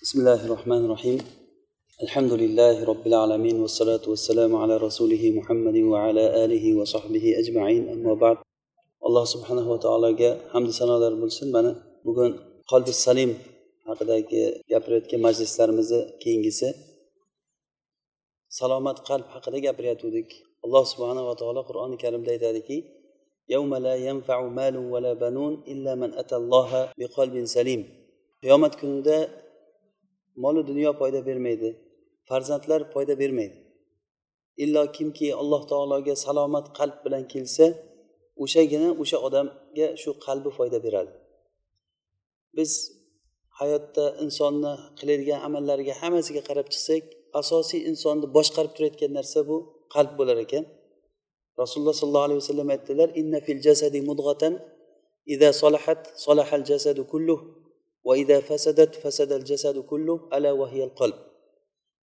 بسم الله الرحمن الرحيم الحمد لله رب العالمين والصلاة والسلام على رسوله محمد وعلى آله وصحبه أجمعين أما بعد alloh subhanava taologa hamdu sanolar bo'lsin mana bugun qolbi salim haqidagi gapirayotgan majlislarimizni keyingisi salomat qalb haqida gapirayotgandik alloh subhanava taolo qur'oni karimda aytadiki qiyomat kunida molu dunyo foyda bermaydi. Farzandlar foyda bermaydi. Illo kimki alloh taologa salomat qalb bilan kelsa o'shagina o'sha odamga shu qalbi foyda beradi. Biz hayotda insonni qiladigan amallariga hammasiga qarab chiqsak asosiy insonni boshqarib turayotgan narsa bu qalb bo'lar ekan. Rasululloh sollallohu alayhi vasallam aytdilar inna fil jasadi mudg'atan ida solahat solahal jasadu kulluh. Va فسدت fasadat الجسد كله ألا ala القلب qalb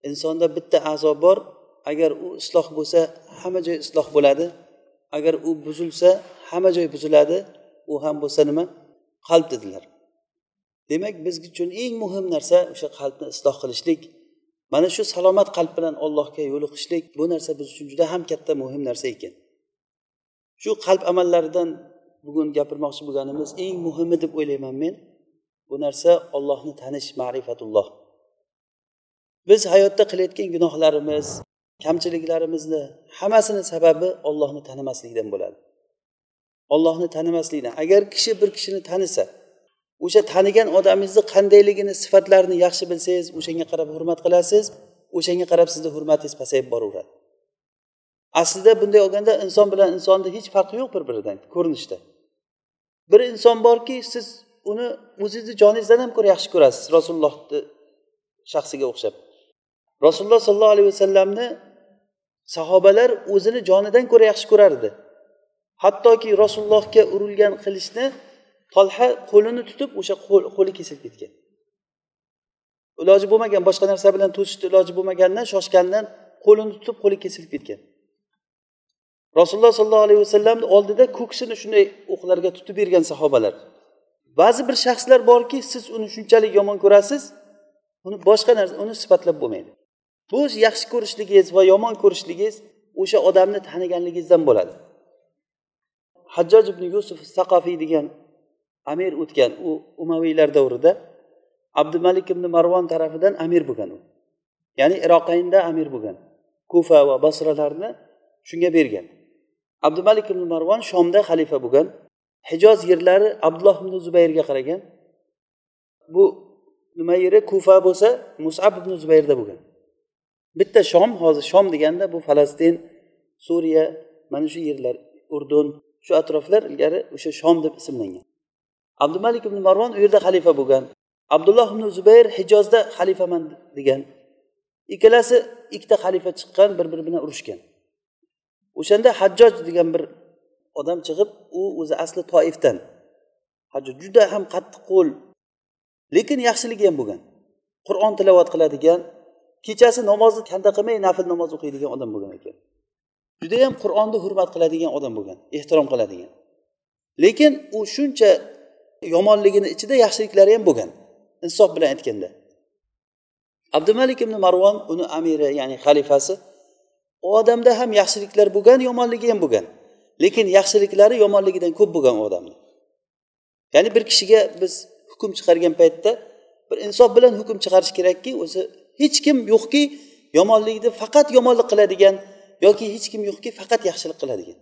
insonda bitta a'zo bor. Agar u isloh bo'lsa hamma joy isloh bo'ladi. Agar u buzilsa hamma joy buziladi. U ham bo'lsa nima? Qalb dedilar. Demak biz uchun eng muhim narsa o'sha qalbni isloh qilishlik. Mana shu salomat qalb bilan allohga yo'liqishlik bu narsa biz uchun juda ham katta muhim narsa ekan. Shu qalb amallaridan bugun gapirmoqchi bo'lganimiz eng muhimi deb o'ylayman men. Bu narsa ollohni tanish ma'rifatulloh. Biz hayotda qilayotgan gunohlarimiz kamchiliklarimizni hammasini sababi ollohni tanimaslikdan bo'ladi. Ollohni tanimaslikdan. Agar kishi bir kishini tanisa o'sha tanigan odamingizni qandayligini sifatlarini yaxshi bilsangiz o'shanga qarab hurmat qilasiz o'shanga qarab sizni hurmatingiz pasayib boraveradi. Aslida bunday olganda inson bilan insonni hech farqi yo'q bir biridan ko'rinishda. Bir inson borki siz uni o'zizni joningizdan ham ko'ra yaxshi ko'rasiz rasulullohni shaxsiga o'xshab. Rasululloh sollallohu alayhi vasallamni sahobalar o'zini jonidan ko'ra yaxshi ko'rardi. Hattoki rasulullohga urilgan qilichni tolha qo'lini tutib o'sha qo'li kesilib ketgan. Iloji bo'lmagan boshqa narsa bilan to'sishni iloji bo'lmagandan shoshgandan qo'lini tutib qo'li kesilib ketgan. Rasululloh sollallohu alayhi vasallamni oldida ko'ksini shunday o'qlarga tutib bergan sahobalar. Ba'zi bir shaxslar borki siz uni shunchalik yomon ko'rasiz uni boshqa narsa uni sifatlab bo'lmaydi. Bu yaxshi ko'rishligingiz va yomon ko'rishligingiz o'sha odamni taniganligingizdan bo'ladi. Hajjoj ibn yusuf saqofiy degan amir o'tgan u umaviylar davrida abdumalik ibn marvon tarafidan amir bo'lgan u. Ya'ni iroqaynda amir bo'lgan. Kufa va basralarni shunga bergan. Abdumalik ibn marvon shomda xalifa bo'lgan. Hijoz yerlari abdulloh ibn zubayrga qaragan. Bu nima yeri? Kufa bo'lsa musab ibn zubayrda bo'lgan. Bitta shom hozir shom deganda bu falastin suriya mana shu yerlar urdun shu atroflar ilgari o'sha shom deb ismlangan. Abdumalik ibn marvon u yerda xalifa bo'lgan. Abdulloh ibn zubayr hijozda xalifaman degan. Ikkalasi ikkita xalifa chiqqan bir biri bilan urushgan. O'shanda hajjoj degan bir odam chiqib u o'zi asli toifdan. Hajjoj juda ham qattiq qo'l. Lekin yaxshiligi ham bo'lgan. Qur'on tilovat qiladigan kechasi namozni kanda qilmay nafl namoz o'qiydigan odam bo'lgan ekan. Judayam qur'onni hurmat qiladigan odam bo'lgan ehtirom qiladigan. Lekin u shuncha yomonligini ichida yaxshiliklari ham bo'lgan insof bilan aytganda. Abdumalik ibn marvon uni amiri ya'ni xalifasi u odamda ham yaxshiliklar bo'lgan yomonligi ham bo'lgan. Lekin yaxshiliklari yomonligidan ko'p bo'lgan u odamni ya'ni bir kishiga biz hukm chiqargan paytda bir insof bilan hukm chiqarish kerakki o'zi hech kim yo'qki yomonlikni faqat yomonlik qiladigan yoki hech kim yo'qki faqat yaxshilik qiladigan.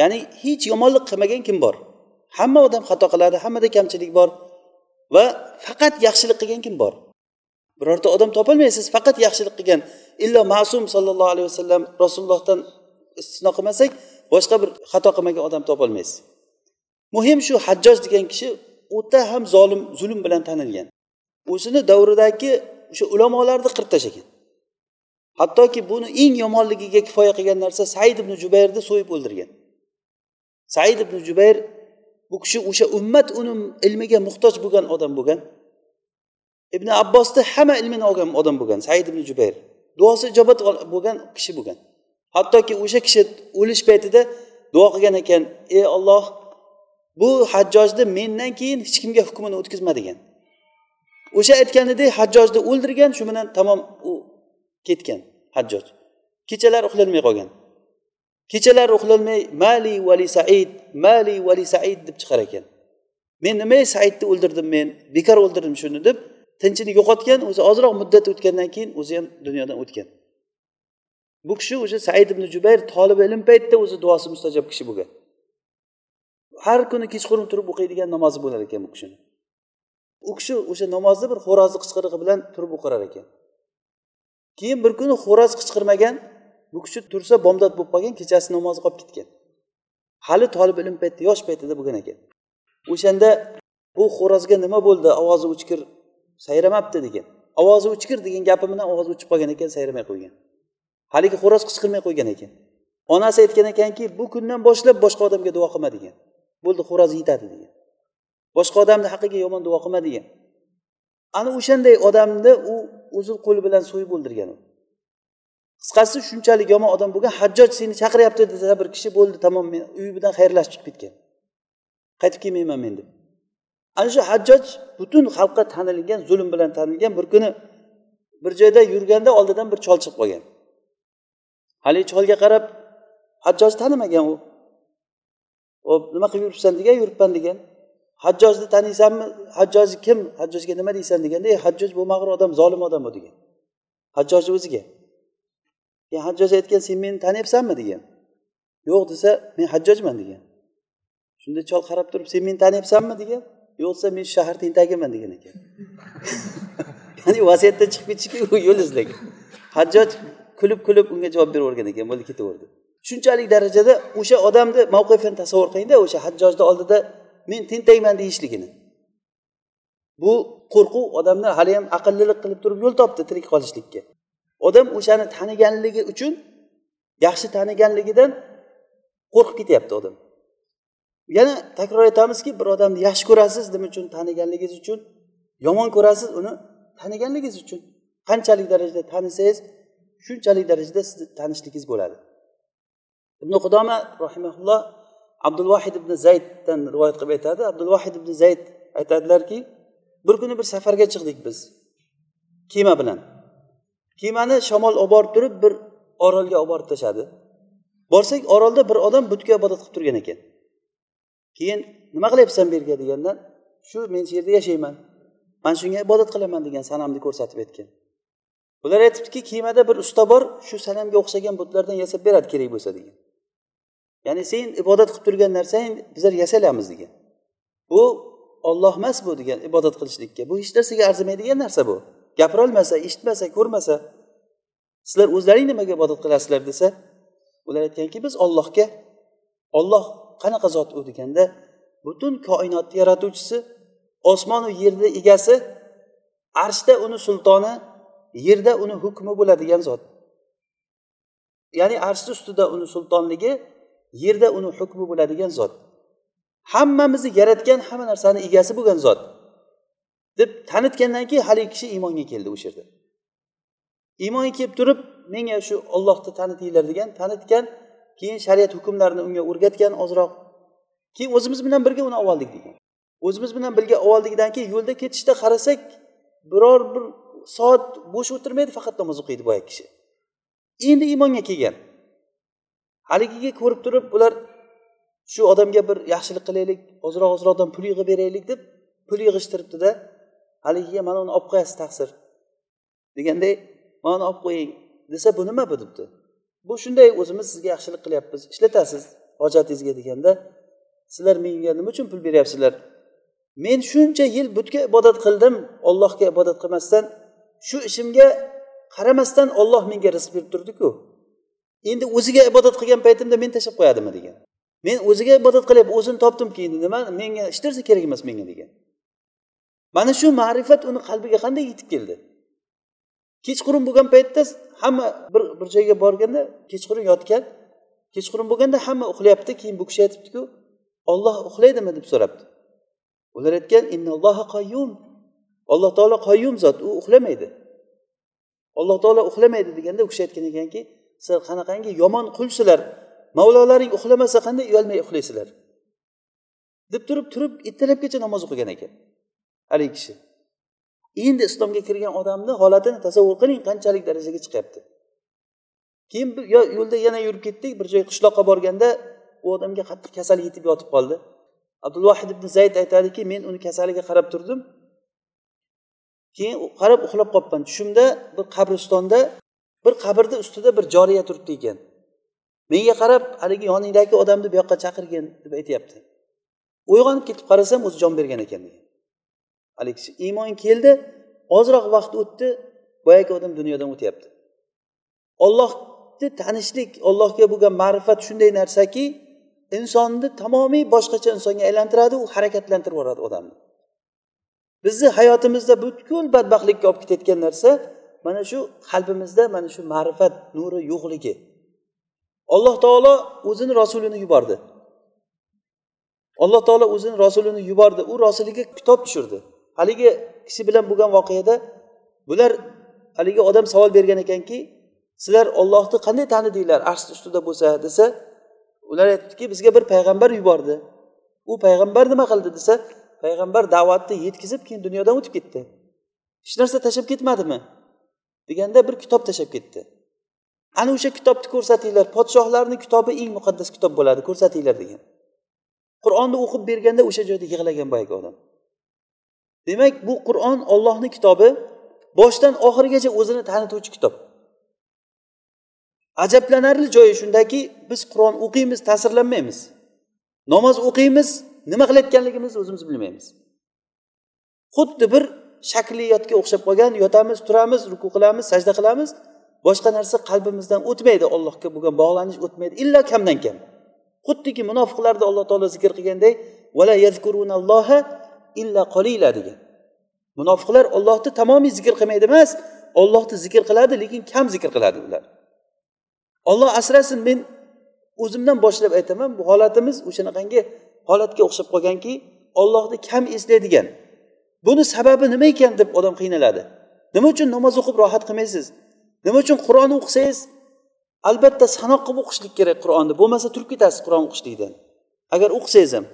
Ya'ni hech yomonlik qilmagan kim bor? Hamma odam xato qiladi hammada kamchilik bor va faqat yaxshilik qilgan kim bor? Birorta odam topolmaysiz faqat yaxshilik qilgan illo ma'sum sollallohu alayhi vasallam rasulullohdan istisno qilmasak boshqa bir xato qilmagan odam topolmaysiz muhim shu hajjoj degan kishi o'ta ham zolim zulm bilan tanilgan. O'zini davridagi o'sha ulamolarni qirib tashlagan. Hattoki buni eng yomonligiga kifoya qilgan narsa said ibn jubayrni so'yib o'ldirgan. Said ibn jubayr bu kishi o'sha ummat uni ilmiga muhtoj bo'lgan odam bo'lgan. Ibn abbosni hamma ilmini olgan odam bo'lgan said ibn jubayr. Duosi ijobat bo'lgan kishi bo'lgan. Hattoki o'sha kishi o'lish paytida duo qilgan ekan ey olloh bu hajjojni mendan keyin hech kimga hukmini o'tkazma degan o'sha aytganidek hajjojni o'ldirgan shu bilan tamom u ketgan hajjoj. Kechalar uxlolmay qolgan. Kechalar uxlolmay mali vali said mali vali said deb chiqar ekan. Men nima saidni o'ldirdim men? Bekor o'ldirdim shuni deb tinchini yo'qotgan o'zi ozroq muddat o'tgandan keyin o'zi ham dunyodan o'tgan. Bu kishi o'sha said ibn jubayr tolib ilm paytida o'zi duosi mustajob kishi bo'lgan. Har kuni kechqurun turib o'qiydigan namozi bo'lar ekan bu kishini. U kishi o'sha namozni bir xo'rozni qichqirig'i bilan turib o'qirar ekan. Keyin bir kuni xo'roz qichqirmagan bu kishi tursa bomdod bo'lib qolgan kechasi namozi qolib ketgan. Hali tolib ilm paytida yosh paytida bo'lgan ekan. O'shanda bu xo'rozga nima bo'ldi ovozi o'chkir sayramabdi degan. Ovozi o'chkir degan gapi bilan ovozi o'chib qolgan ekan sayramay qo'ygan. Haligi xo'roz qichqirmay qo'ygan ekan. Onasi aytgan ekanki bu kundan boshlab boshqa odamga duo qilma degan. Bo'ldi xo'roz yetadi degan. Boshqa odamni haqqiga yomon duo qilma degan. Ana o'shanday odamni u o'zi qo'li bilan so'yib o'ldirgan u. Qisqasi shunchalik yomon odam bo'lgan hajjoj seni chaqiryapti desa bir kishi bo'ldi tamom men uyi bilan xayrlashib chiqib ketgan. Qaytib kelmayman men deb. Ana shu hajjoj butun xalqqa tanilgan zulm bilan tanilgan bir kuni bir joyda yurganda oldidan bir chol chiqib qolgan. Haligi cholga qarab hajjojni tanimagan u. Hop nima qilib yuribsan degan yuribman degan. Hajjojni taniysanmi hajjoj kim? Hajjojga nima deysan deganda e hajjoj bo'lmag'ur odam zolim odam u degan. Hajjojni o'ziga keyin hajjoj aytgan sen meni taniyapsanmi? degan. Yo'q desa men hajjojman degan. Shunda chol qarab turib sen meni taniyapsanmi? degan. Yo'q men shahar tentagiman degan ekan. Ya'ni vasiyatdan chiqib ketishiga u yo'l izlagan. Hajjoj kulib kulib unga javob beravergan ekan bo'ldi ketaverdi. Shunchalik darajada o'sha odamni mavqifini tasavvur qilingda o'sha hajjojni oldida men tentakman deyishligini. Bu qo'rquv odamni haliyam aqllilik qilib turib yo'l topdi tirik qolishlikka. Odam o'shani taniganligi uchun yaxshi taniganligidan qo'rqib ketyapti odam. Yana takror aytamizki bir odamni yaxshi ko'rasiz nima uchun taniganligingiz uchun yomon ko'rasiz uni taniganligingiz uchun. Qanchalik darajada tanisangiz shunchalik darajada sizni tanishligingiz bo'ladi. Ibn qudoma rahimaulloh abdulvahid ibn zayddan rivoyat qilib aytadi. Abdulvahid ibn zayd aytadilarki bir kuni bir safarga chiqdik biz kema bilan. Kemani shamol olib borib turib bir orolga olib borib tashladi. Borsak orolda bir odam butga ibodat qilib turgan ekan. Keyin nima qilyapsan bu yerga deganda shu men shu yerda yashayman. Man shunga ibodat qilaman degan sanamni ko'rsatib aytgan. Ular aytibdiki kemada bir usta bor shu sanamga o'xshagan butlardan yasab beradi kerak bo'lsa degan. Ya'ni sen ibodat qilib turgan narsang bizlar yasalamiz degan. Bu olloh emas bu degan ibodat qilishlikka. Bu hech narsaga arzimaydigan narsa bu. Gapirolmasa eshitmasa ko'rmasa sizlar o'zlaring nimaga ibodat qilasizlar desa ular aytganki biz ollohga olloh qanaqa zot u deganda butun koinotni yaratuvchisi osmonu yerni egasi arshda uni sultoni yerda uni hukmi bo'ladigan zot. Ya'ni arshni ustida uni sultonligi yerda uni hukmi bo'ladigan zot. Hammamizni yaratgan hamma narsani egasi bo'lgan zot. Deb tanitgandan keyin haligi kishi iymonga keldi o'sha yerda iymonga kelib turib menga shu ollohni tanitinglar degan tanitgan keyin shariat hukmlarini unga o'rgatgan ozroq. Keyin o'zimiz bilan birga uni olib oldik degan. O'zimiz bilan birga olib oldikdan keyin yo'lda ketishda qarasak biror bir soat bo'sh o'tirmaydi faqat namoz o'qiydi boyagi kishi. Endi iymonga kelgan. Haligiga ko'rib turib ular shu odamga bir yaxshilik qilaylik ozroq ozroqdan pul yig'ib beraylik deb pul yig'ishtiribdida haligiga mana uni olib qo'yasiz taqsir. Deganday mana uni olib qo'ying desa bu nima bu debdi. Bu shunday o'zimiz sizga yaxshilik qilyapmiz. Ishlatasiz hojatingizga deganda sizlar menga nima uchun pul beryapsizlar? Men shuncha yil butga ibodat qildim ollohga ibodat qilmasdan. Shu ishimga qaramasdan olloh menga rizq berib turdiku. Endi o'ziga ibodat qilgan paytimda men tashlab qo'yadimi degan. Men o'ziga ibodat qilyapman o'zini topdim keyin nima menga hech narsa kerak emas menga degan. Mana shu ma'rifat uni qalbiga qanday yetib keldi? Kechqurun bo'lgan paytda hamma bir bir joyga borganda kechqurun yotgan kechqurun bo'lganda hamma uxlayapti keyin bu kishi aytibdiku olloh uxlaydimi deb so'rabdi. Ular aytgan qoyyum alloh taolo qoyyum zot u uxlamaydi. Alloh taolo uxlamaydi deganda u kishi aytgan ekanki sizlar qanaqangi yomon qulsizlar mavlolaring uxlamasa qanday uyalmay uxlaysizlar? deb turib turib ertalabgacha namoz o'qigan ekan. Haligi kishi. Endi islomga kirgan odamni holatini tasavvur qiling qanchalik darajaga chiqyapti. Keyin yo yo'lda yana yurib ketdik bir joy qishloqqa borganda u odamga qattiq kasal yetib yotib qoldi. Abdulvahid ibn zayd aytadiki men uni kasaliga qarab turdim. Keyin qarab uxlab qolibman. Tushimda bir qabristonda bir qabrni ustida bir joriya turibdi ekan. Menga qarab haligi yoningdagi odamni bu yoqqa chaqirgin deb aytyapti. Uyg'onib ketib qarasam o'zi jon bergan ekan degan. Haligi kishi iymon keldi ozroq vaqt o'tdi boyagi odam dunyodan o'tyapti. Ollohni tanishlik ollohga bo'lgan ma'rifat shunday narsaki insonni tamomiy boshqacha insonga aylantiradi u harakatlantirib yuboradi odamni. Bizni hayotimizda butkul badbaxtlikka olib ketayotgan narsa mana shu qalbimizda mana shu ma'rifat nuri yo'qligi. Alloh taolo o'zini rasulini yubordi. Alloh taolo o'zini rasulini yubordi u rasuliga kitob tushirdi. Haligi kishi bilan bo'lgan voqeada bular haligi odam savol bergan ekanki sizlar ollohni qanday tanidinglar? Arsh ustida bo'lsa desa ular aytdiki bizga bir payg'ambar yubordi. U payg'ambar nima qildi desa payg'ambar da'vatni yetkazib keyin dunyodan o'tib ketdi. Hech narsa tashlab ketmadimi? deganda bir kitob tashlab ketdi. Ana o'sha kitobni ko'rsatinglar podshohlarni kitobi eng muqaddas kitob bo'ladi ko'rsatinglar degan. Qur'onni o'qib berganda o'sha joyda yig'lagan boyagi odam. Demak bu qur'on ollohni kitobi. Boshdan oxirigacha o'zini tanituvchi kitob. Ajablanarli joyi shundaki biz qur'on o'qiymiz ta'sirlanmaymiz. Namoz o'qiymiz nima qilayotganligimizni o'zimiz bilmaymiz. Xuddi bir shakliyotga o'xshab qolgan yotamiz turamiz ruku qilamiz sajda qilamiz boshqa narsa qalbimizdan o'tmaydi allohga bo'lgan bog'lanish o'tmaydi illo kamdan kam. Xuddiki munofiqlarni alloh taolo zikr qilganday vala yazkurunalloha illa qolila degan. Munofiqlar ollohni tamomiy zikr qilmaydi emas ollohni zikr qiladi lekin kam zikr qiladi ular. Olloh asrasin men o'zimdan boshlab aytaman bu holatimiz o'shanaqangi holatga o'xshab qolganki ollohni kam eslaydigan. Buni sababi nima ekan deb odam qiynaladi? Nima uchun namoz o'qib rohat qilmaysiz? Nima uchun qur'on o'qisangiz albatta sanoq qilib o'qishlik kerak qur'onni bo'lmasa turib ketasiz qur'on o'qishlikdan. Agar o'qisangiz ham.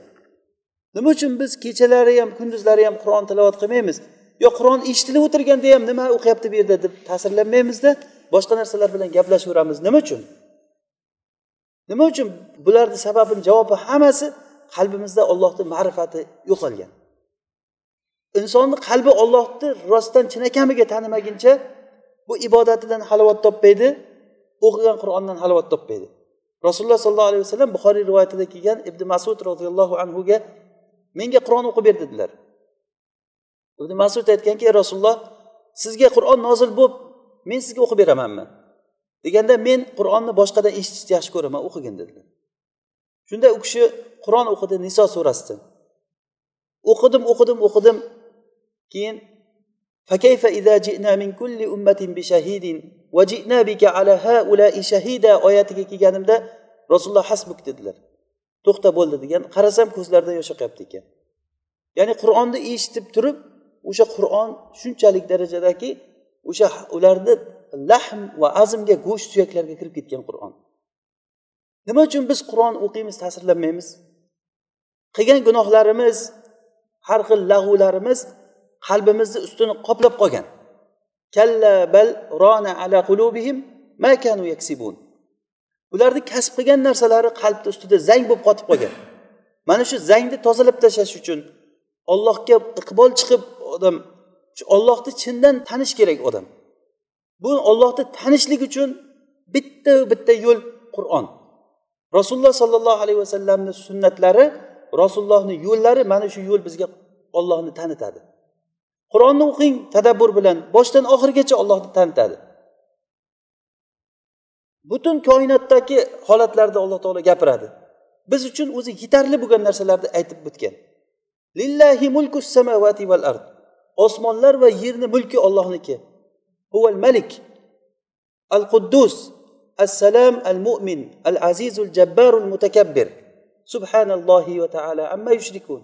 Nima uchun biz kechalari ham kunduzlari ham qur'on tilovat qilmaymiz? Yo qur'on eshitilib o'tirganda ham nima o'qiyapti bu yerda deb ta'sirlanmaymizda boshqa narsalar bilan gaplashaveramiz nima uchun? Nima uchun bularni sababini javobi hammasi qalbimizda ollohni ma'rifati yo'qolgan. Insonni qalbi ollohni rostdan chinakamiga tanimaguncha bu ibodatidan halovat topmaydi o'qigan qur'ondan halovat topmaydi. Rasululloh sollallohu alayhi vasallam buxoriy rivoyatida kelgan ibn masud roziyallohu anhuga menga qur'on o'qib ber dedilar ibn masud aytganki ey rasululloh sizga qur'on nozil bo'lib men sizga o'qib beramanmi deganda men qur'onni boshqadan eshitishni yaxshi ko'raman o'qigin dedilar shunda u kishi qur'on o'qidi niso surasidan o'qidim o'qidim o'qidim keyin فكيف إذا جئنا من كل أمة بشهيد وجئنا بك على هؤلاء شهيدا oyatiga kelganimda rasululloh hasbuk dedilar To'xta bo'ldi degan qarasam ko'zlaridan yosh oqyapti ekan. Ya'ni qur'onni eshitib turib o'sha qur'on shunchalik darajadaki o'sha ularni lahm va azmga go'sht suyaklarga kirib ketgan qur'on. Nima uchun biz qur'on o'qiymiz ta'sirlanmaymiz? Qilgan gunohlarimiz har xil lag'vlarimiz qalbimizni ustini qoplab qolgan. Kalla bal rona ala qulubihim ma kanu yaksibun. Ularni kasb qilgan narsalari qalbni ustida zang bo'lib qotib qolgan. Mana shu zangni tozalab tashlash uchun ollohga iqbol chiqib odam ollohni chindan tanish kerak odam. Bu ollohni tanishlik uchun bitta bitta yo'l qur'on. Rasululloh sollallohu alayhi vasallamni sunnatlari rasulullohni yo'llari mana shu yo'l bizga ollohni tanitadi. Qur'onni o'qing tadabbur bilan boshdan oxirigacha ollohni tanitadi. Butun koinotdagi holatlarda alloh taolo gapiradi. Biz uchun o'zi yetarli bo'lgan narsalarni aytib o'tgan. Lillahi mulku samavati val ard. Osmonlar va yerni mulki ollohniki huval malik. Al quddus assalam al mu'min al azizul jabbarul mutakabbir. Subhanallohi va taala amma yushrikun.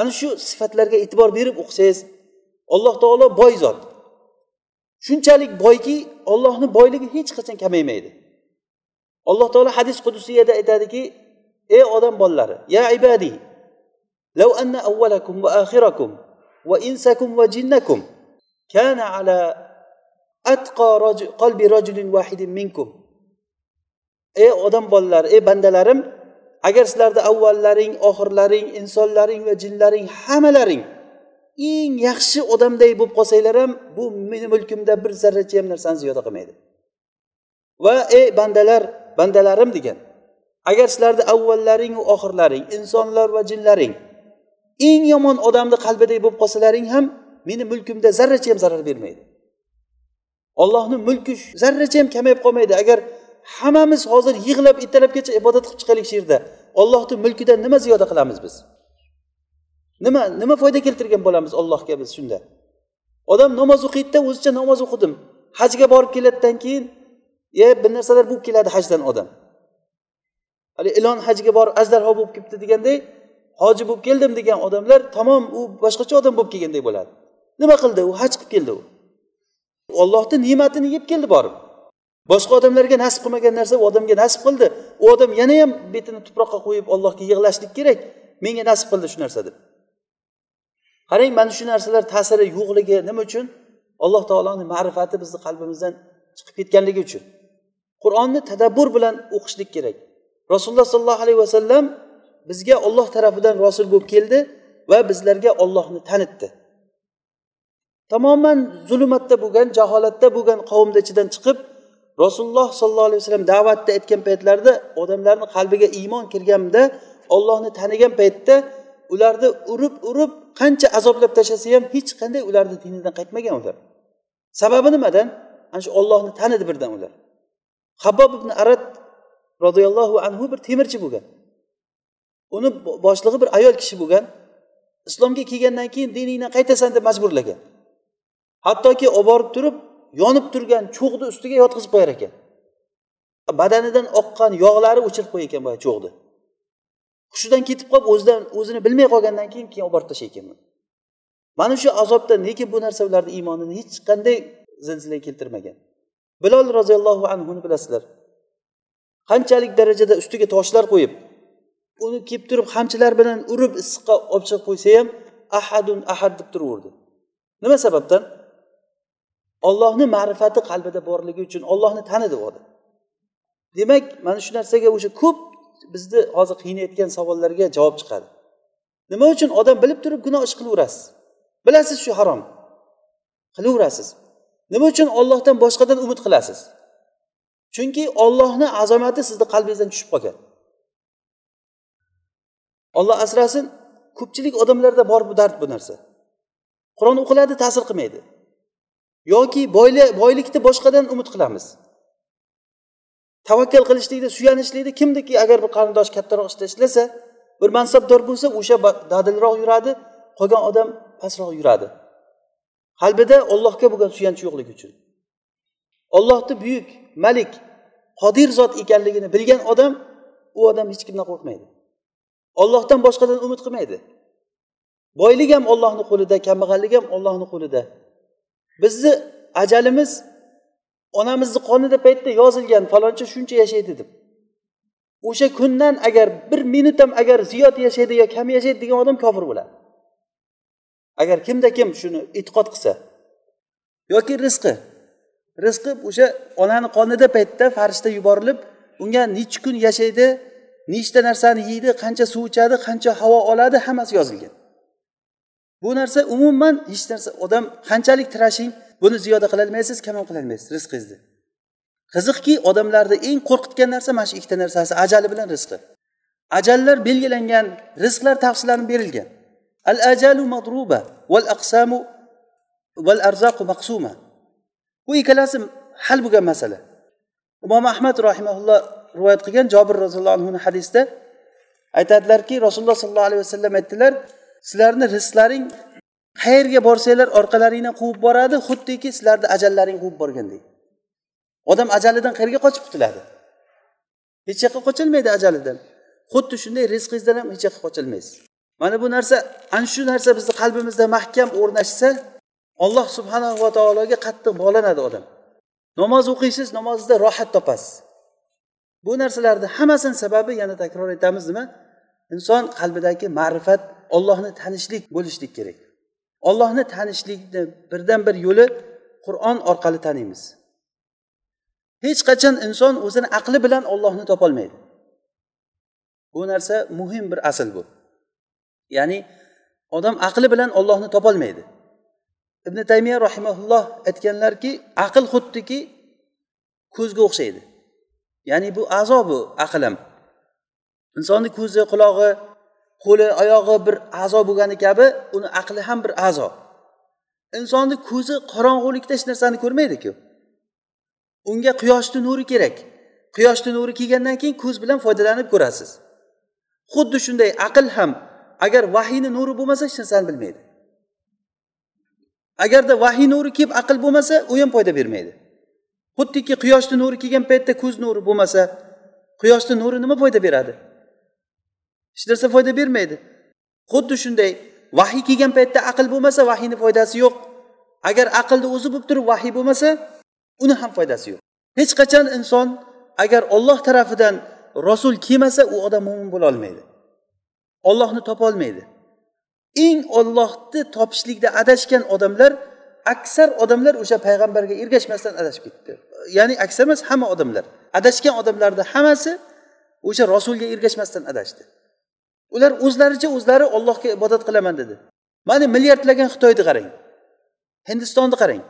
Ana shu sifatlarga e'tibor berib o'qisangiz alloh taolo boy zot. shunchalik boyki ollohni boyligi hech qachon kamaymaydi alloh taolo hadis qudusiyada aytadiki ey odam bolalari ya ibadiy لو أن أولكم وآخركم وإنسكم وجنكم كان على أتقى رجل قلب رجل واحد منكم ey odam bolalari ey bandalarim agar sizlarni avvallaring oxirlaring insonlaring va jinlaring hammalaring eng yaxshi odamday bo'lib qolsanglar ham bu meni mulkimda bir zarracha ham narsani ziyoda qilmaydi. Va ey bandalar bandalarim degan agar sizlarni va oxirlaring insonlar va jinlaring eng yomon odamni qalbiday bo'lib qolsalaring ham meni mulkimda zarracha ham zarar bermaydi. Ollohni mulki zarracha ham kamayib qolmaydi. Agar hammamiz hozir yig'lab ertalabgacha ibodat qilib chiqaylik shu yerda ollohni mulkidan nima ziyoda qilamiz biz? Nima nima foyda keltirgan bo'lamiz allohga biz shunda? Odam namoz o'qiydida o'zicha namoz o'qidim. Hajga borib keladidan keyin e bir narsalar bo'lib keladi hajdan odam. Haligi ilon hajga borib ajdarho bo'lib kelibdi deganday hoji bo'lib keldim degan odamlar tamom u boshqacha odam bo'lib kelganday bo'ladi. Nima qildi? U haj qilib keldi u. Ollohni ne'matini yeb keldi borib. Boshqa odamlarga nasib qilmagan narsa u odamga nasib qildi. U odam yana ham betini tuproqqa qo'yib allohga yig'lashlik kerak. Menga nasib qildi shu narsa deb qarang mana shu narsalar ta'siri yo'qligi nima uchun? Alloh taoloni ma'rifati bizni qalbimizdan chiqib ketganligi uchun. Qur'onni tadabbur bilan o'qishlik kerak. Rasululloh sollallohu alayhi vasallam bizga olloh tarafidan rosul bo'lib keldi va bizlarga ollohni tanitdi. Tamoman zulmatda bo'lgan jaholatda bo'lgan qavmni ichidan chiqib rasululloh sollallohu alayhi vasallam da'vatda aytgan paytlarida odamlarni qalbiga iymon kirganda ollohni tanigan paytda ularni urib urib qancha azoblab tashlasa ham hech qanday ularni dinidan qaytmagan ular. Sababi nimadan? Ana shu ollohni tanidi birdan ular. Habbob ibn arad roziyallohu anhu bir temirchi bo'lgan. Uni boshlig'i bir ayol kishi bo'lgan. Islomga kelgandan keyin diningdan qaytasan deb majburlagan. Hattoki olib borib turib yonib turgan cho'g'ni ustiga yotqizib qo'yar ekan. Badanidan oqqan yog'lari o'chirib qo'yar ekan boya cho'g'ni. Hushidan ketib qolib o'zidan o'zini bilmay qolgandan keyin keyin olib borib tashlar mana shu azobda nega bu narsa ularni iymonini hech qanday zilzila keltirmagan. Bilol roziyallohu anhuni bilasizlar. Qanchalik darajada ustiga toshlar qo'yib uni kelib turib qamchilar bilan urib issiqqa olib chiqib qo'ysa ham ahadun ahad deb turaverdi. Nima sababdan? Ollohni ma'rifati qalbida borligi uchun ollohni tanidi u odam. Demak mana shu narsaga o'sha ko'p bizni hozir qiynayotgan savollarga javob chiqadi. Nima uchun odam bilib turib gunoh ish qilaverasiz? Bilasiz shu harom. Qilaverasiz. Nima uchun ollohdan boshqadan umid qilasiz? Chunki ollohni azomati sizni qalbingizdan tushib qolgan. Olloh asrasin ko'pchilik odamlarda bor bu dard bu narsa. Qur'on o'qiladi ta'sir qilmaydi. Yoki boylikni boshqadan umid qilamiz. Tavakkal qilishlikni suyanishlikni kimniki agar bir qarindosh kattaroq ishda ishlasa bir mansabdor bo'lsa o'sha dadilroq yuradi qolgan odam pastroq yuradi. Qalbida ollohga bo'lgan suyanch yo'qligi uchun. Ollohni buyuk malik qodir zot ekanligini bilgan odam u odam hech kimdan qo'rqmaydi. Ollohdan boshqadan umid qilmaydi. Boylik ham ollohni qo'lida kambag'allik ham ollohni qo'lida. Bizni ajalimiz onamizni qonida paytda yozilgan faloncha shuncha yashaydi deb. O'sha kundan agar bir minut ham agar ziyod yashaydi yo kam yashaydi degan odam kofir bo'ladi. Agar kimda kim shuni e'tiqod qilsa yoki rizqi rizqi o'sha onani qonida paytda farishta yuborilib unga nechi kun yashaydi nechta narsani yeydi qancha suv ichadi qancha havo oladi hammasi yozilgan. Bu narsa umuman hech narsa odam qanchalik tirashing buni ziyoda qilolmaysiz kam qilolmaysiz rizqingizni qiziqki odamlarni eng qo'rqitgan narsa mana shu ikkita narsasi ajali bilan rizqi. Ajallar belgilangan rizqlar tavsiyalanib berilgan. Al ajalu madruba val aqsamu val arzaqu maqsuma. Bu ikkalasi hal bo'lgan masala. Imom ahmad rahimaulloh rivoyat qilgan jobir roziyallohu anhu hadisda aytadilarki rasululloh sollallohu alayhi vasallam aytdilar sizlarni rizqlaring qayerga borsanglar orqalaringdan quvib boradi xuddiki sizlarni ajallaring quvib borgandek odam ajalidan qayerga qochib qutuladi. Hech yoqqa qochilmaydi ajalidan. Xuddi shunday rizqingizdan ham hech yoqqa qochilmaysiz. Mana bu narsa ana shu narsa bizni qalbimizda mahkam o'rnashsa alloh subhanahu va taologa qattiq bog'lanadi odam. Namoz o'qiysiz namozda rohat topasiz. Bu narsalarni hammasini sababi yana takror aytamiz nima? Inson qalbidagi ma'rifat ollohni tanishlik bo'lishlik kerak. Ollohni tanishlikni birdan bir yo'li qur'on orqali taniymiz. Hech qachon inson o'zini aqli bilan ollohni topolmaydi. Bu narsa muhim bir asl bu. Ya'ni odam aqli bilan ollohni topolmaydi. Ibn taymiya rahimaulloh aytganlarki aql xuddiki ko'zga o'xshaydi. Ya'ni bu a'zo bu aql ham. Insonni ko'zi qulog'i qo'li oyog'i bir a'zo bo'lgani kabi uni aqli ham bir a'zo. Insonni ko'zi qorong'ulikda hech narsani ko'rmaydiku. Unga quyoshni nuri kerak. Quyoshni nuri kelgandan keyin ko'z bilan foydalanib ko'rasiz. Xuddi shunday aql ham agar vahiyni nuri bo'lmasa hech narsani bilmaydi. Agarda vahiy nuri kelib aql bo'lmasa u ham foyda bermaydi. Xuddiki quyoshni nuri kelgan paytda ko'z nuri bo'lmasa quyoshni nuri nima foyda beradi? Hech narsa foyda bermaydi. Xuddi shunday vahiy kelgan paytda aql bo'lmasa vahiyni foydasi yo'q. Agar aqlni o'zi bo'lib turib vahiy bo'lmasa uni ham foydasi yo'q. Hech qachon inson agar olloh tarafidan rasul kelmasa u odam mo'min bo'la olmaydi. Ollohni topolmaydi eng ollohni topishlikda adashgan odamlar aksar odamlar o'sha payg'ambarga ergashmasdan adashib ketdi. Ya'ni aksar emas hamma odamlar. Adashgan odamlarni hammasi o'sha rasulga ergashmasdan adashdi. Ular o'zlaricha o'zlari ollohga ibodat qilaman dedi. Mana milliardlagan xitoyni qarang. Hindistonni qarang.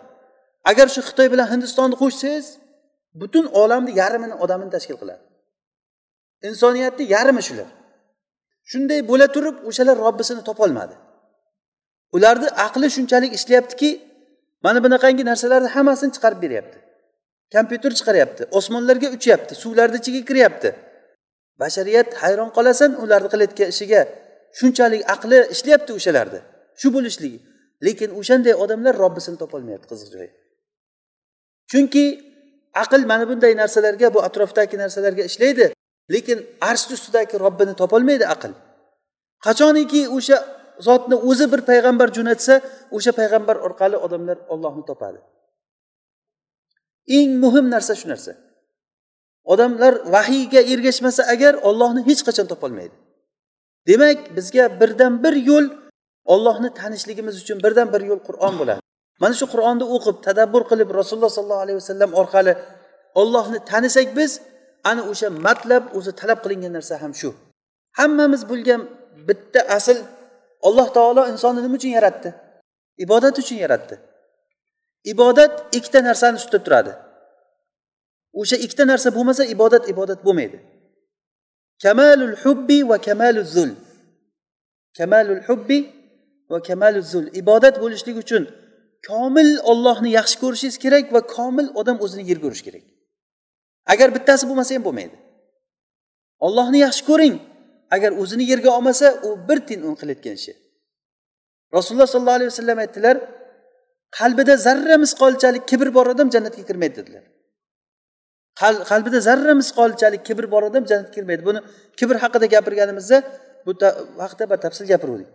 Agar shu xitoy bilan hindistonni qo'shsangiz butun olamni yarmini odamini tashkil qiladi. Insoniyatni yarmi shular? Shunday bo'la turib o'shalar robbisini topolmadi. Ularni aqli shunchalik ishlayaptiki mana bunaqangi narsalarni hammasini chiqarib beryapti. Kompyuter chiqaryapti osmonlarga uchyapti suvlarni ichiga kiryapti. Bashariyat hayron qolasan ularni qilayotgan ishiga. Shunchalik aqli ishlayapti o'shalarni shu bo'lishligi lekin o'shanday odamlar robbisini topolmayapti qiziq joyi. Chunki aql mana bunday narsalarga bu atrofdagi narsalarga ishlaydi. Lekin arshni ustidagi robbini topolmaydi aql. Qachoniki o'sha zotni o'zi bir payg'ambar jo'natsa o'sha payg'ambar orqali odamlar ollohni topadi. Eng muhim narsa shu narsa. Odamlar vahiyga ergashmasa agar ollohni hech qachon topolmaydi demak bizga birdan bir yo'l ollohni tanishligimiz uchun birdan bir yo'l qur'on bo'ladi. Mana shu qur'onni o'qib tadabbur qilib rasululloh sollallohu alayhi vasallam orqali ollohni tanisak biz ana o'sha matlab o'zi talab qilingan narsa ham shu. Hammamiz bo'lgan bitta asl alloh taolo insonni nima uchun yaratdi? Ibodat uchun yaratdi. Ibodat ikkita narsani ustida turadi. O'sha ikkita narsa bo'lmasa ibodat ibodat bo'lmaydi. Kamalul hubbi va kamalul zul. Kamalul hubbi va kamalul zul. Ibodat bo'lishlik uchun komil ollohni yaxshi ko'rishingiz kerak va komil odam o'zini yer ko'rishi kerak. Agar bittasi bo'lmasa ham bo'lmaydi. Ollohni yaxshi ko'ring agar o'zini yerga olmasa u bir tiyin un qilayotgan ishi. Rasululloh sollallohu alayhi vasallam aytdilar qalbida zarra misqolchalik kibr bor odam jannatga kirmaydi dedilar. Qalbida zarra misqolchalik kibr bor odam jannatga kirmaydi. Buni kibr haqida gapirganimizda bu haqida batafsil gapiruvdik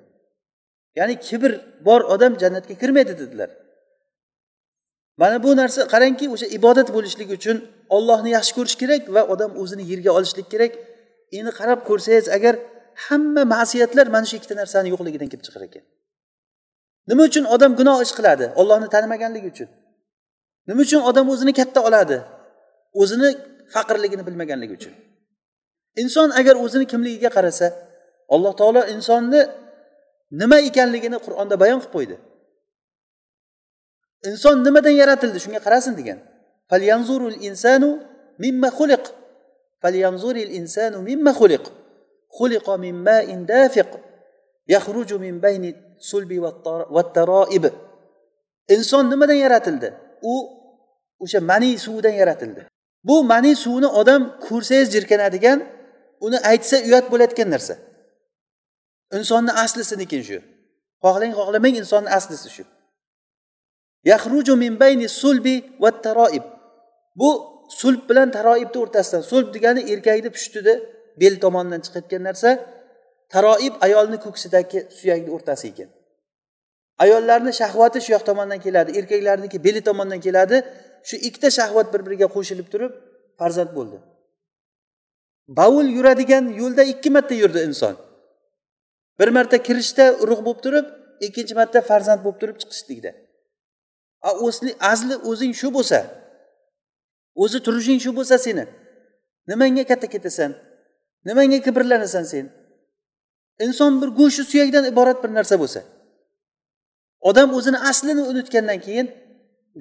ya'ni kibr bor odam jannatga kirmaydi dedilar. Mana bu narsa qarangki o'sha ibodat bo'lishligi uchun ollohni yaxshi ko'rish kerak va odam o'zini yerga olishlik kerak. Endi qarab ko'rsangiz agar hamma ma'siyatlar mana shu ikkita narsani yo'qligidan kelib chiqar ekan. Nima uchun odam gunoh ish qiladi ollohni tanimaganligi uchun? Nima uchun odam o'zini katta oladi? O'zini faqirligini bilmaganligi uchun. Inson agar o'zini kimligiga qarasa alloh taolo insonni nima ekanligini qur'onda bayon qilib qo'ydi. Inson nimadan yaratildi shunga qarasin degan. Insanu mimma xuliq falyanzuril insanu mimma xuliq xuliqa min ma'in dafiq. Min bayni sulbi vattaroib inson nimadan yaratildi? U o'sha mani suvidan yaratildi. Bu mani suvni odam ko'rsangiz jirkanadigan uni aytsa uyat bo'layotgan narsa. Insonni asli lekin shu. Xohlang xohlamang insonni aslisi shu. Yahruju min bayni sulbi va taroib. Bu sulb bilan taroibni o'rtasidan sulb degani erkakni pushtida bel tomonidan chiqayotgan narsa taroib ayolni ko'ksidagi suyakni o'rtasi ekan. Ayollarni shahvati shu yoq tomondan keladi erkaklarniki beli tomondan keladi shu ikkita shahvat bir biriga qo'shilib turib farzand bo'ldi. Bovul yuradigan yo'lda ikki marta yurdi inson. Bir marta kirishda urug' bo'lib turib ikkinchi marta farzand bo'lib turib chiqishlikda. A asli o'zing shu bo'lsa o'zi turishing shu bo'lsa seni. Nimanga katta ketasan? Nimanga kibrlanasan sen? Inson bir go'shtu suyakdan iborat bir narsa bo'lsa. Odam o'zini aslini unutgandan keyin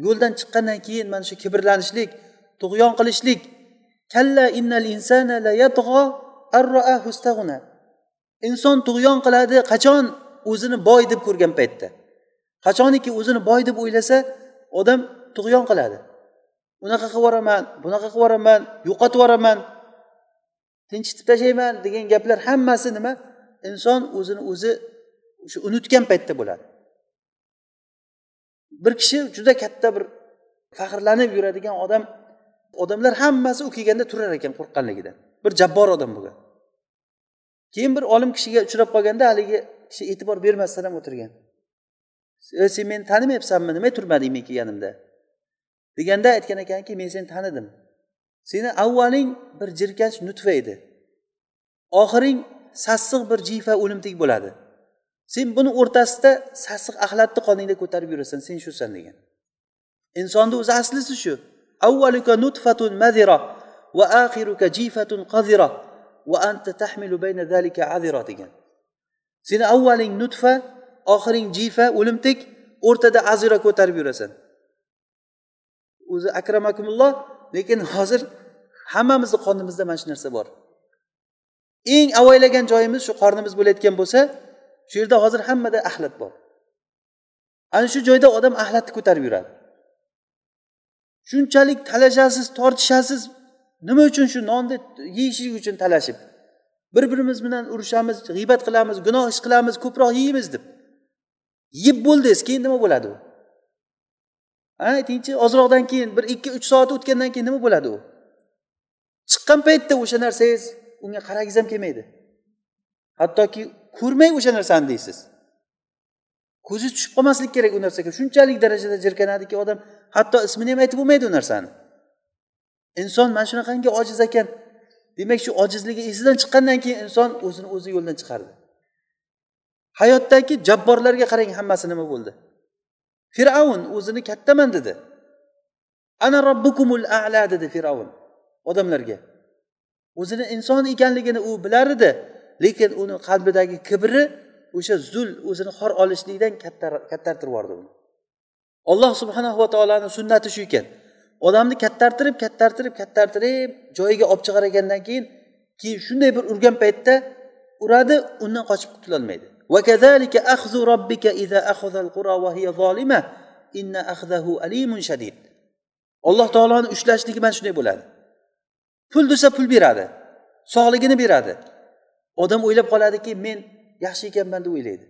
yo'ldan chiqqandan keyin mana shu kibrlanishlik tug'yon qilishlik. Kalla innal insana la inson tug'yon qiladi qachon? O'zini boy deb ko'rgan paytda. Qachoniki o'zini boy deb o'ylasa odam tug'yon qiladi. Unaqa qilib yuboraman bunaqa qilib yuboraman yo'qotib yuboraman tinchitib tashlayman degan gaplar hammasi nima? Inson o'zini o'zi shu unutgan paytda bo'ladi. Bir kishi juda katta bir faxrlanib yuradigan odam odamlar hammasi u kelganda turar ekan qo'rqqanligidan. Bir jabbor odam bo'lgan keyin bir olim kishiga uchrab qolganda haligi kishi e'tibor bermasdan ham o'tirgan. E, sen meni tanimayapsanmi? Nima turmading men kelganimda? deganda aytgan ekanki men seni tanidim. Seni avvaling bir jirkanch nutfa edi. Oxiring sassiq bir jifa o'limtik bo'ladi. Sen buni o'rtasida sassiq axlatni qoningda ko'tarib yurasan sen shusan degan. Insonni o'zi aslisi shu. Avvaluka nutfatun madira va axiruka jifatun qadira va anta tahmilu bayna zalika azira degan. Seni avvaling nutfa oxiring jifa o'limtik o'rtada azira ko'tarib yurasan. O'zi akramakumulloh lekin hozir hammamizni qonimizda mana shu narsa bor. Eng avaylagan joyimiz shu qornimiz bo'layotgan bo'lsa shu yerda hozir hammada axlat bor. Ana shu joyda odam axlatni ko'tarib yuradi. Shunchalik talashasiz tortishasiz nima uchun shu nonni yeyishlik uchun talashib bir birimiz bilan urushamiz g'iybat qilamiz gunoh ish qilamiz ko'proq yeymiz deb. Yeb bo'ldingiz keyin nima bo'ladi u? Aytingchi ozroqdan keyin bir ikki uch soat o'tgandan keyin nima bo'ladi u? Chiqqan paytda o'sha narsangiz unga qaragingiz ham kelmaydi. Hattoki ko'rmay o'sha narsani deysiz. Ko'zi tushib qolmaslik kerak u narsaga. Shunchalik darajada jirkanadiki odam hatto ismini ham aytib bo'lmaydi u narsani. Inson mana shunaqangi ojiz ekan. Demak shu ojizligi esidan chiqqandan keyin inson o'zini o'zi yo'ldan chiqardi. Hayotdagi jabborlarga qarang hammasi nima bo'ldi? Fir'avn o'zini kattaman dedi. Ana robbukumul ala dedi fir'avn odamlarga. O'zini inson ekanligini u bilar edi. Lekin uni qalbidagi kibri o'sha zul o'zini xor olishlikdan kattartirib yubordi uni. Alloh subhanahu va taoloni sunnati shu ekan odamni kattartirib kattartirib kattartirib joyiga olib chiqar ekandan keyin keyin shunday bir urgan paytda uradi undan qochib qutulolmaydi. Alloh taoloni ushlashligi mana shunday bo'ladi. Pul desa pul beradi sog'ligini beradi. Odam o'ylab qoladiki men yaxshi ekanman deb o'ylaydi.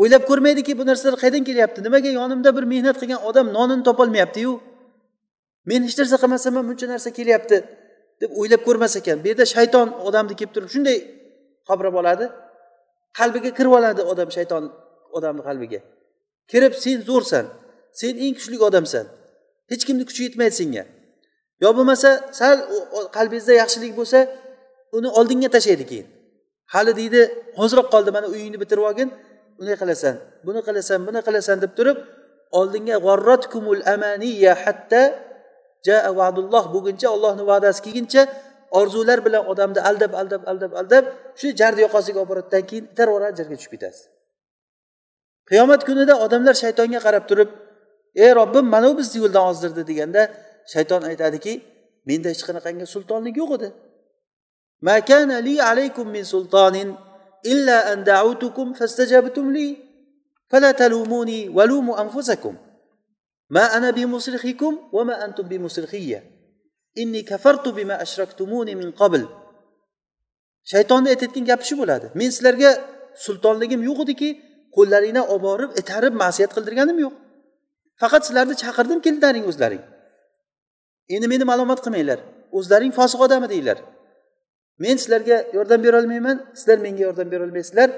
O'ylab ko'rmaydiki bu narsalar qayerdan kelyapti? Nimaga yonimda bir mehnat qilgan odam nonini topolmayaptiyu men hech narsa qilmasam ham buncha narsa kelyapti deb o'ylab ko'rmas ekan. Bu yerda shayton odamni kelib turib shunday qabrab oladi. Qalbiga kirib oladi odam shayton odamni qalbiga. Kirib sen zo'rsan sen eng kuchli odamsan. Hech kimni kuchi yetmaydi senga. Yo bo'lmasa sal qalbingizda yaxshilik bo'lsa uni oldinga tashlaydi keyin. Hali deydi hoziroq qoldi mana uyingni bitirib olgin. Bunday qilasan buni qilasan buni qilasan deb turib oldinga g'orrotkumul amaniya hatta jaa va'dulloh bo'lguncha ollohni va'dasi kelguncha orzular bilan odamni aldab aldab aldab aldab shu jarni yoqasiga olib boradidan keyin itarib jarga tushib ketasiz. Qiyomat kunida odamlar shaytonga qarab turib ey robbim mana bu bizni yo'ldan ozdirdi deganda shayton aytadiki menda hech qanaqangi sultonlik yo'q edi. ما كان لي عليكم من سلطان إلا أن دعوتكم فاستجبتم لي فلا تلوموني ولوموا أنفسكم ما أنا بمصرخكم وما أنتم بمصرخية إني كفرت بما أشركتموني من قبل shaytonni aytayotgan gapi shu bo'ladi men sizlarga sultonligim yo'q ediki qo'llaringdan olib borib itarib ma'siyat qildirganim yo'q faqat sizlarni chaqirdim keldilaring o'zlaring endi meni malomat qilmanglar o'zlaring fosiq odam edinglar men sizlarga yordam berolmayman sizlar menga yordam berolmaysizlar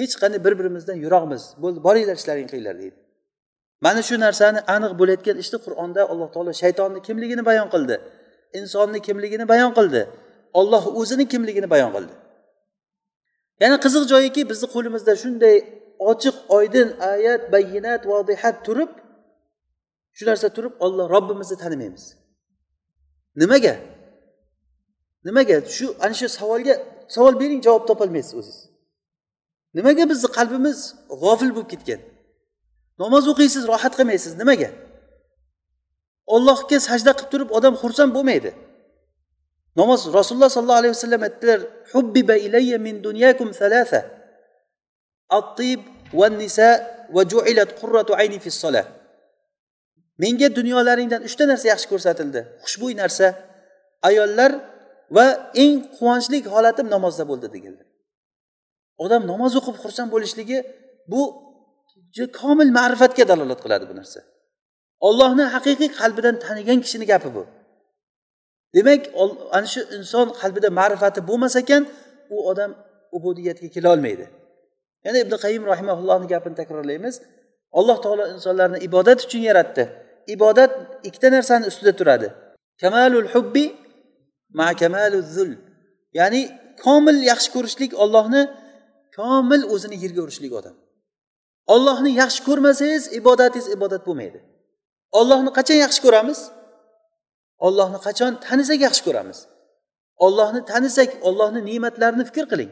hech qanday bir birimizdan yiroqmiz. Bo'ldi boringlar ishlaringni qilinglar deydi. Mana shu narsani aniq bo'layotgan ishni qur'onda alloh taolo shaytonni kimligini bayon qildi insonni kimligini bayon qildi olloh o'zini kimligini bayon qildi. Yana qiziq joyiki bizni qo'limizda shunday ochiq oydin oyat bayyinat vodihat turib shu narsa turib olloh robbimizni tanimaymiz. Nimaga? Nimaga? Shu ana shu savolga savol bering javob topolmaysiz o'ziz nimaga bizni qalbimiz g'ofil bo'lib ketgan? Namoz o'qiysiz rohat qilmaysiz nimaga? Ollohga sajda qilib turib odam xursand bo'lmaydi. Namoz rasululloh sollallohu alayhi vasallam aytdilar hubbiba ilayya min dunyakum thalatha at-tib va nisa va ju'ilat qurratu ayni fi solah menga dunyolaringdan uchta narsa yaxshi ko'rsatildi. Xushbo'y narsa. Ayollar va eng quvonchli holatim namozda bo'ldi deganlar. Odam namoz o'qib xursand bo'lishligi bu komil ma'rifatga dalolat qiladi bu narsa. Ollohni haqiqiy qalbidan tanigan kishini gapi bu. Demak ana shu inson qalbida ma'rifati bo'lmas ekan u odam ubudiyatga kelolmaydi yana ibn qayim rahimaullohni gapini takrorlaymiz. Alloh taolo insonlarni ibodat uchun yaratdi. Ibodat ikkita narsani ustida turadi. Kamalul hubbi zul. Ya'ni komil yaxshi ko'rishlik ollohni komil o'zini yerga urishlik odam. Ollohni yaxshi ko'rmasangiz ibodatingiz ibodat bo'lmaydi. Ollohni qachon yaxshi ko'ramiz? Ollohni qachon tanisak yaxshi ko'ramiz? Ollohni tanisak ollohni ne'matlarini fikr qiling.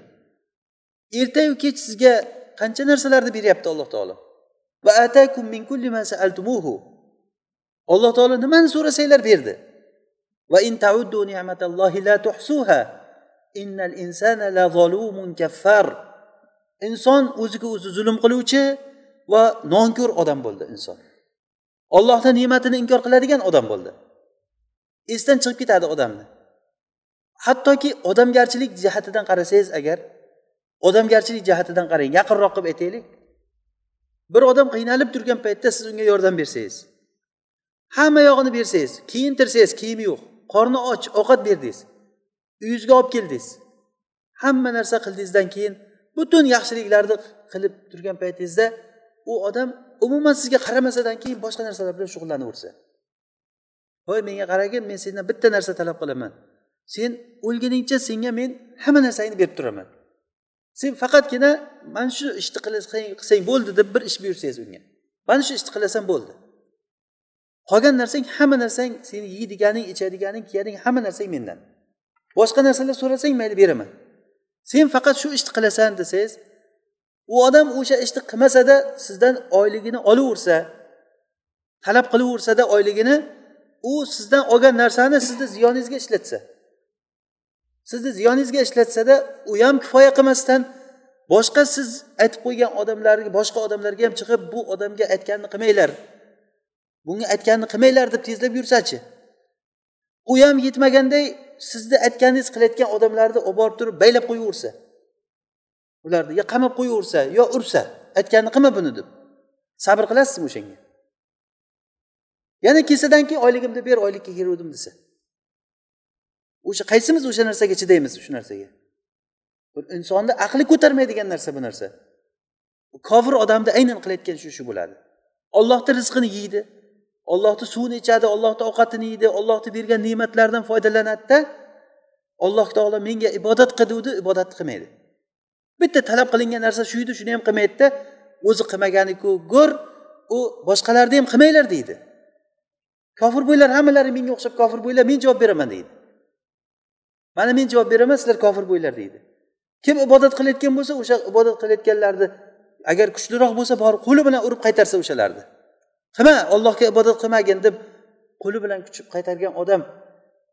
Ertayu kech sizga qancha narsalarni beryapti alloh taolo? Va atakum min kulli ma sa'altumuhu. Alloh taolo nimani so'rasanglar berdi? Va in tauddu ni'matallohi la tuhsuha innal insana la zolumun kaffar. Inson o'ziga o'zi zulm qiluvchi va nonko'r odam bo'ldi inson. Ollohni ne'matini inkor qiladigan odam bo'ldi. Esdan chiqib ketadi odamni. Hattoki odamgarchilik jihatidan qarasangiz agar odamgarchilik jihatidan qarang yaqinroq qilib aytaylik. Bir odam qiynalib turgan paytda siz unga yordam bersangiz hamma yog'ini bersangiz kiyintirsangiz kiyimi yo'q. Qorni och ovqat berdingiz. Uyingizga olib keldingiz. Hamma narsa qildingizdan keyin butun yaxshiliklarni qilib turgan paytingizda u odam umuman sizga qaramasadan keyin boshqa narsalar bilan shug'ullanaversa. Voy menga qaragin men sendan bitta narsa talab qilaman. Sen o'lguningcha senga men hamma narsangni berib turaman. Sen faqatgina mana shu ishni qilsang bo'ldi deb bir ish buyursangiz unga. Mana shu ishni qilasan bo'ldi qolgan narsang hamma narsang seni yeydiganing ichadiganing kiyadiganing hamma narsang mendan. Boshqa narsalar so'rasang mayli beraman. Sen faqat shu ishni qilasan desangiz u odam o'sha ishni qilmasada sizdan oyligini olaversa talab qilaversada oyligini u sizdan olgan narsani sizni ziyoningizga ishlatsa. Sizni ziyoningizga ishlatsada u ham kifoya qilmasdan boshqa siz aytib qo'ygan odamlarga boshqa odamlarga ham chiqib bu odamga aytganini qilmanglar. Bunga aytganini qilmanglar deb tezlab yursachi. U ham yetmaganday sizni aytganingiz qilayotgan odamlarni olib borib turib baylab qo'yaversa ularni yo qamab qo'yaversa yo ursa aytganini qilma buni deb. Sabr qilasizmi o'shanga? Yana kelsadan keyin oyligimni ber oylikka keluvdim desa. O'sha qaysimiz o'sha narsaga chidaymiz shu narsaga? Bir insonni aqli ko'tarmaydigan narsa bu narsa. Kofir odamni aynan qilayotgan shu shu bo'ladi. Ollohni rizqini yeydi. Ollohni suvini ichadi ollohni ovqatini yeydi ollohni bergan ne'matlardan foydalanadida alloh taolo menga ibodat qilguvdi ibodatni qilmaydi. Bitta talab qilingan narsa shu edi shuni ham qilmaydida o'zi qilmaganiku go'r u boshqalarni ham qilmanglar deydi. Kofir bo'ylar hammalari menga o'xshab kofir bo'ylar men javob beraman deydi. Mana men javob beraman sizlar kofir bo'ylar deydi. Kim ibodat qilayotgan bo'lsa o'sha ibodat qilayotganlarni agar kuchliroq bo'lsa borib qo'li bilan urib qaytarsa o'shalarni. qilma ollohga ibodat qilmagin deb qo'li bilan kuchib qaytargan odam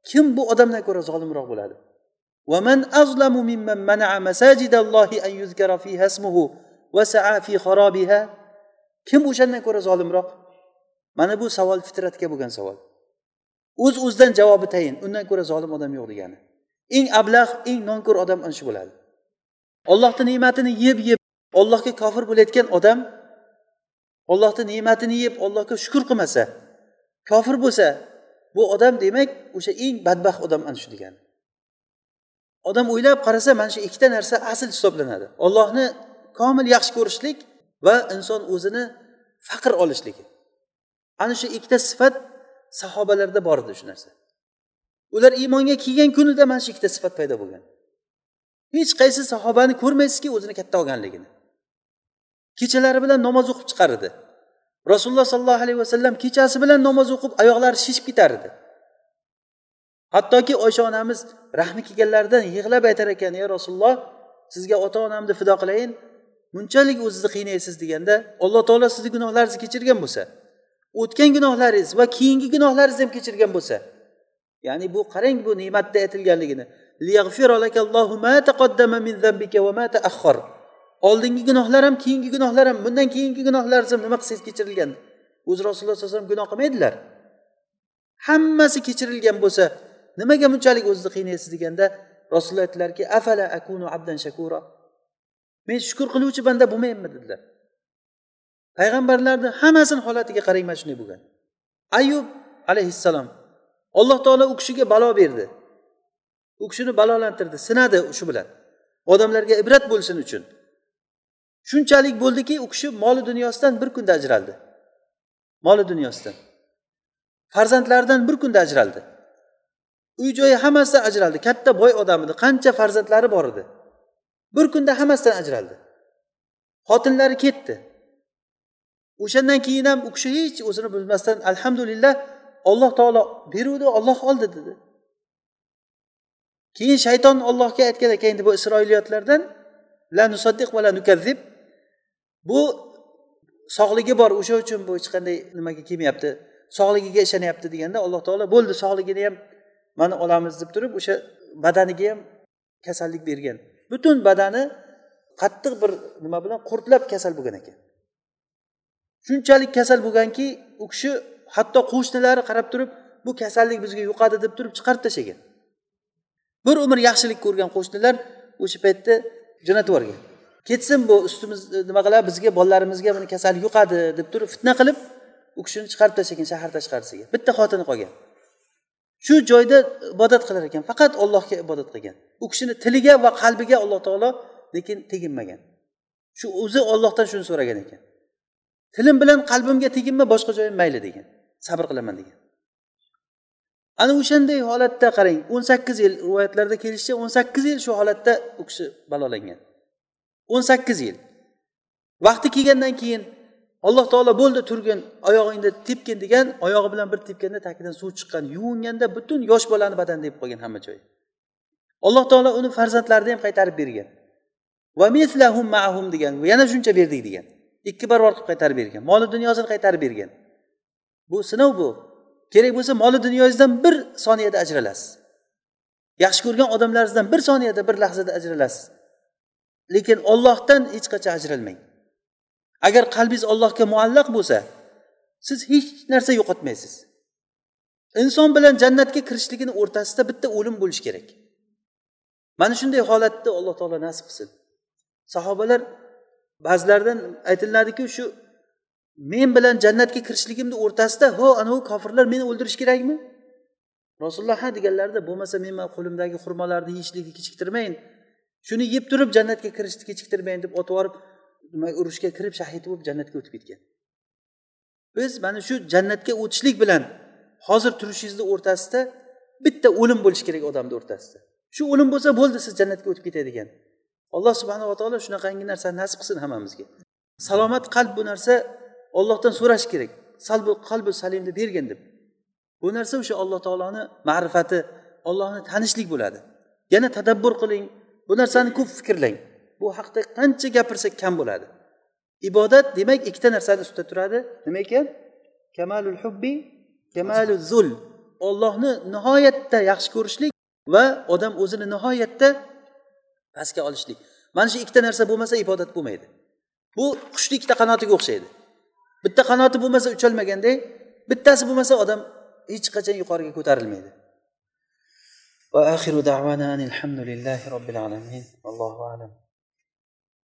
kim bu odamdan ko'ra zolimroq bo'ladi ومن أظلم ممن منع مساجد الله أن يذكر فيها اسمه وسعى في خرابها kim o'shandan ko'ra zolimroq mana bu savol fitratga bo'lgan savol o'z uz o'zidan javobi tayin undan ko'ra zolim odam yo'q degani eng ablah eng nonko'r odam ana shu bo'ladi ollohni ne'matini yeb yeb ollohga kofir bo'layotgan odam ollohni ne'matini yeb ollohga shukur qilmasa kofir bo'lsa bu odam demak o'sha eng badbaxt odam ana shu degani. Odam o'ylab qarasa mana shu ikkita narsa asl hisoblanadi. Ollohni komil yaxshi ko'rishlik va inson o'zini faqr olishligi. Ana shu ikkita sifat sahobalarda bor edi shu narsa. Ular iymonga kelgan kunida mana shu ikkita sifat paydo bo'lgan. Hech qaysi sahobani ko'rmaysizki o'zini katta olganligini. Kechalari bilan namoz o'qib chiqar edi. Rasululloh sollallohu alayhi vasallam kechasi bilan namoz o'qib oyoqlari shishib ketar edi. Hattoki oysha onamiz rahmi kelganlaridan yig'lab aytar ekan ey rasululloh sizga ota onamni fido qilayin. Bunchalik o'zizni qiynaysiz deganda alloh taolo sizni gunohlaringizni kechirgan bo'lsa o'tgan gunohlaringiz va keyingi gunohlaringizni ham kechirgan bo'lsa ya'ni bu qarang bu ne'matda aytilganligini. Oldingi gunohlar ham keyingi gunohlar ham bundan keyingi gunohlar ham nima qilsangiz kechirilgan. O'zi rasululloh sallallohu alayhi vasallam gunoh qilmaydilar. Hammasi kechirilgan bo'lsa nimaga bunchalik o'zizni qiynaysiz deganda rasululloh aytdilarki afala akunu abdan shakura? Men shukur qiluvchi banda bo'lmayapman dedilar. Payg'ambarlarni hammasini holatiga qarang mana shunday bo'lgan. Ayub alayhissalom alloh taolo u kishiga balo berdi. U kishini balolantirdi sinadi shu bilan. Odamlarga ibrat bo'lsin uchun. Shunchalik bo'ldiki u kishi moli dunyosidan bir kunda ajraldi. Moli dunyosidan. Farzandlaridan bir kunda ajraldi. Uy joyi hammasidan ajraldi. Katta boy odam edi. Qancha farzandlari bor edi. Bir kunda hammasidan ajraldi. Xotinlari ketdi. O'shandan keyin ham u kishi hech o'zini bilmasdan alhamdulillah olloh taolo beruvdi olloh oldi dedi. Keyin shayton ollohga aytgan ekan endi bu isroiliyotlardan la nusaddiq va la nukazzib bu sog'ligi bor. O'sha uchun bu hech qanday nimaga kelmayapti. Sog'ligiga ishonyapti deganda alloh taolo bo'ldi sog'ligini ham mana olamiz deb turib o'sha badaniga ham kasallik bergan. Butun badani qattiq bir nima bilan qurtlab kasal bo'lgan ekan. Shunchalik kasal bo'lganki u kishi hatto qo'shnilari qarab turib bu kasallik bizga yuqadi deb turib chiqarib tashlagan. Bir umr yaxshilik ko'rgan qo'shnilar o'sha paytda jo'natib yuborgan. Ketsin bu ustimiz e, nima qiladi bizga bolalarimizga buni kasallik yuqadi deb turib fitna qilib u kishini chiqarib tashlagan shahar tashqarisiga bitta xotini qolgan. Shu joyda ibodat qilar ekan faqat ollohga ibodat qilgan. U kishini tiliga va qalbiga alloh taolo lekin teginmagan. Shu o'zi ollohdan shuni so'ragan ekan. Tilim bilan qalbimga teginma boshqa joyim mayli degan. Sabr qilaman degan. Ana o'shanday holatda qarang o'n sakkiz yil rivoyatlarda kelishicha o'n sakkiz yil shu holatda u kishi balolangan. O'n sakkiz yil. Vaqti kelgandan keyin alloh taolo bo'ldi turgin oyog'ingni tepgin degan oyog'i bilan bir tepganda tagidan suv chiqqan yuvinganda butun yosh bolani badanida yeb qolgan hamma joyi alloh taolo uni farzandlarini ham qaytarib bergan. Va mislahum maahum degan yana shuncha berdik degan. Ikki barobar qilib qaytarib bergan moli dunyosini qaytarib bergan. Bu sinov bu. Kerak bo'lsa moli dunyongizdan bir soniyada ajralasiz. Yaxshi ko'rgan odamlaringizdan bir soniyada bir lahzada ajralasiz. Lekin ollohdan hech qachon ajralmang. Agar qalbingiz ollohga muallaq bo'lsa siz hech narsa yo'qotmaysiz. Inson bilan jannatga kirishligini o'rtasida bitta o'lim bo'lishi kerak. Mana shunday holatni alloh taolo nasib qilsin. Sahobalar ba'zilaridan aytiladiki shu men bilan jannatga kirishligimni o'rtasida ho anavi kofirlar meni o'ldirish kerakmi? Rasululloh ha deganlarida bo'lmasa men qo'limdagi xurmolarni yeyishlikni kechiktirmayin shuni yeb turib jannatga kirishni kechiktirmang deb otib yuborib nima urushga kirib shahid bo'lib jannatga o'tib ketgan. Biz mana shu jannatga o'tishlik bilan hozir turishingizni o'rtasida bitta o'lim bo'lishi kerak odamni o'rtasida. Shu o'lim bo'lsa bo'ldi siz jannatga o'tib ketadigan. Alloh subhanava taolo shunaqangi narsani nasib qilsin hammamizga. Salomat qalb bu narsa ollohdan so'rash kerak. Salbu qalbi salimni bergin deb. Bu narsa o'sha alloh taoloni ma'rifati ollohni tanishlik bo'ladi. Yana tadabbur qiling. Bu narsani ko'p fikrlang. Bu haqda qancha gapirsak kam bo'ladi. Ibodat demak ikkita narsani ustida turadi. Nima ekan? Kamalul hubbi kamalu zul. Ollohni nihoyatda yaxshi ko'rishlik va odam o'zini nihoyatda pastga olishlik. Mana shu ikkita narsa bo'lmasa ibodat bo'lmaydi. Bu qushni ikkita qanotiga o'xshaydi. Bitta qanoti bo'lmasa ucholmaganday bittasi bo'lmasa odam hech qachon yuqoriga ko'tarilmaydi. وآخر دعوانا أن الحمد لله رب العالمين. والله أعلم.